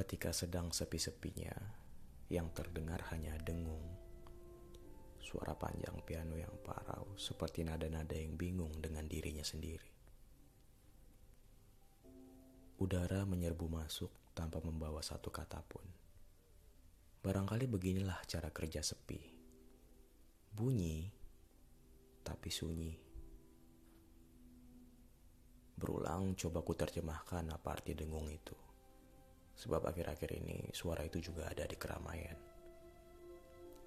Ketika sedang sepi-sepinya, yang terdengar hanya dengung. Suara panjang piano yang parau seperti nada-nada yang bingung dengan dirinya sendiri. Udara menyerbu masuk tanpa membawa satu kata pun. Barangkali beginilah cara kerja sepi. Bunyi, tapi sunyi. Berulang coba ku terjemahkan apa arti dengung itu. Sebab akhir-akhir ini suara itu juga ada di keramaian.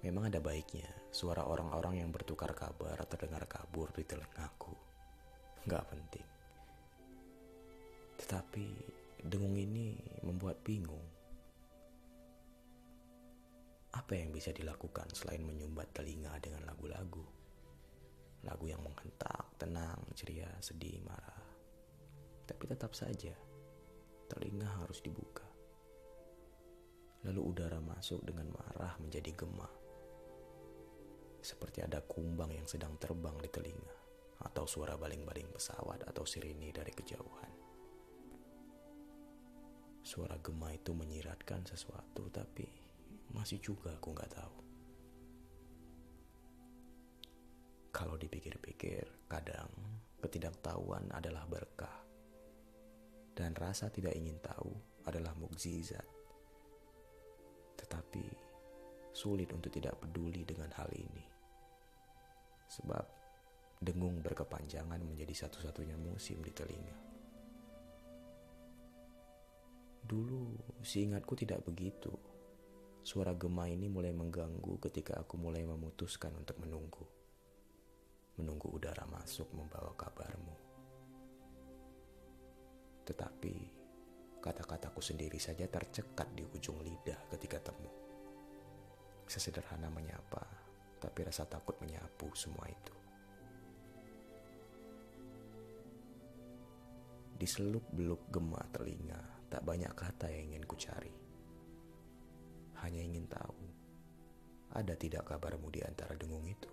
Memang ada baiknya suara orang-orang yang bertukar kabar terdengar kabur di telingaku. Gak penting. Tetapi dengung ini membuat bingung. Apa yang bisa dilakukan selain menyumbat telinga dengan lagu-lagu? Lagu yang menghentak, tenang, ceria, sedih, marah. Tapi tetap saja, telinga harus dibuka. Lalu udara masuk dengan marah menjadi gema. Seperti ada kumbang yang sedang terbang di telinga. Atau suara baling-baling pesawat atau sirine dari kejauhan. Suara gema itu menyiratkan sesuatu tapi masih juga aku nggak tahu. Kalau dipikir-pikir, kadang ketidaktahuan adalah berkah. Dan rasa tidak ingin tahu adalah mukjizat sulit untuk tidak peduli dengan hal ini. Sebab dengung berkepanjangan menjadi satu-satunya musim di telinga. Dulu seingatku tidak begitu. Suara gema ini mulai mengganggu ketika aku mulai memutuskan untuk menunggu. Menunggu udara masuk membawa kabarmu. Tetapi Kata-kataku sendiri saja tercekat di ujung lidah ketika temu. Sesederhana menyapa, tapi rasa takut menyapu semua itu. Di seluk-beluk gema telinga, tak banyak kata yang ingin ku cari. Hanya ingin tahu, ada tidak kabarmu di antara dengung itu?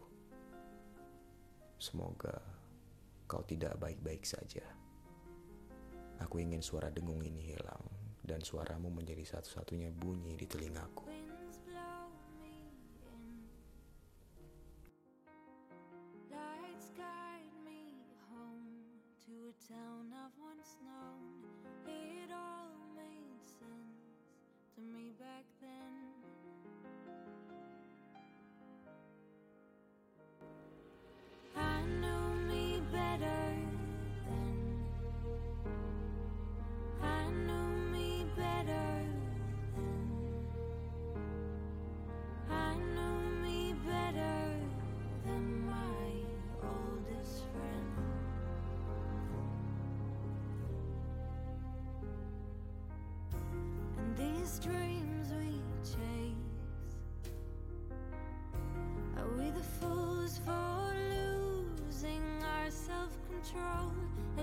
Semoga kau tidak baik-baik saja. Aku ingin suara dengung ini hilang dan suaramu menjadi satu-satunya bunyi di telingaku. town I've once known. It all made sense to me back then. those dreams we chase? Are we the fools for losing our self control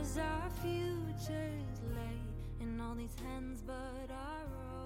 as our futures lay in all these hands but our own?